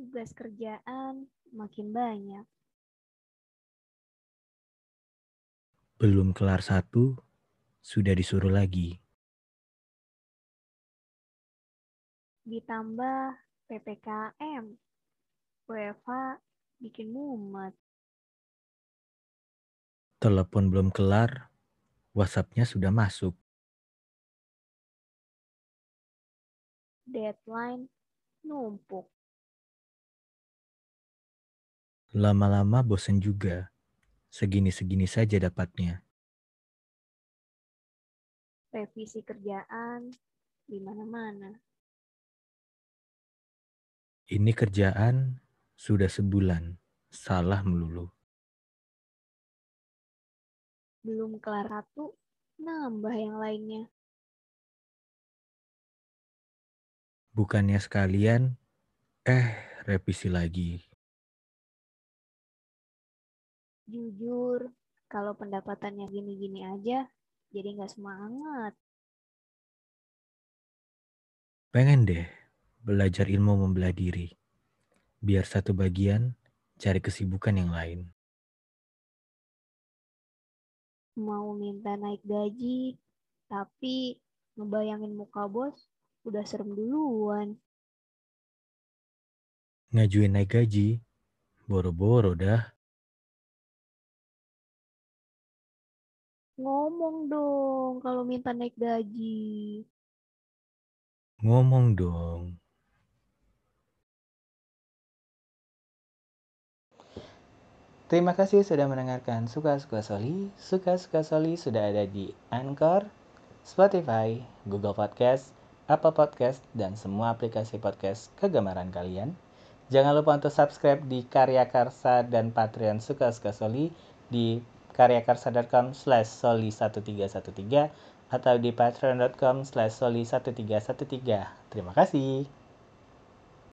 Tugas kerjaan makin banyak. Belum kelar satu, sudah disuruh lagi. Ditambah PPKM. WFH bikin mumet. Telepon belum kelar, WhatsApp-nya sudah masuk. Deadline numpuk. Lama-lama bosen juga. Segini-segini saja dapatnya. Revisi kerjaan di mana-mana. Ini kerjaan sudah sebulan, salah melulu. Belum kelar satu, nambah yang lainnya. Bukannya sekalian, eh revisi lagi. Jujur, kalau pendapatannya gini-gini aja, jadi nggak semangat. Pengen deh belajar ilmu membelah diri. Biar satu bagian cari kesibukan yang lain. Mau minta naik gaji, tapi ngebayangin muka bos udah serem duluan. Ngajuin naik gaji, boro-boro dah. Ngomong dong kalau minta naik gaji. Ngomong dong. Terima kasih sudah mendengarkan Suka-Suka Soli. Suka-Suka Soli sudah ada di Anchor, Spotify, Google Podcast, Apple Podcast, dan semua aplikasi podcast kegemaran kalian. Jangan lupa untuk subscribe di Karya Karsa dan Patreon Suka-Suka Soli di karyakarsa.com slash soli1313 atau di patreon.com slash soli1313. Terima kasih.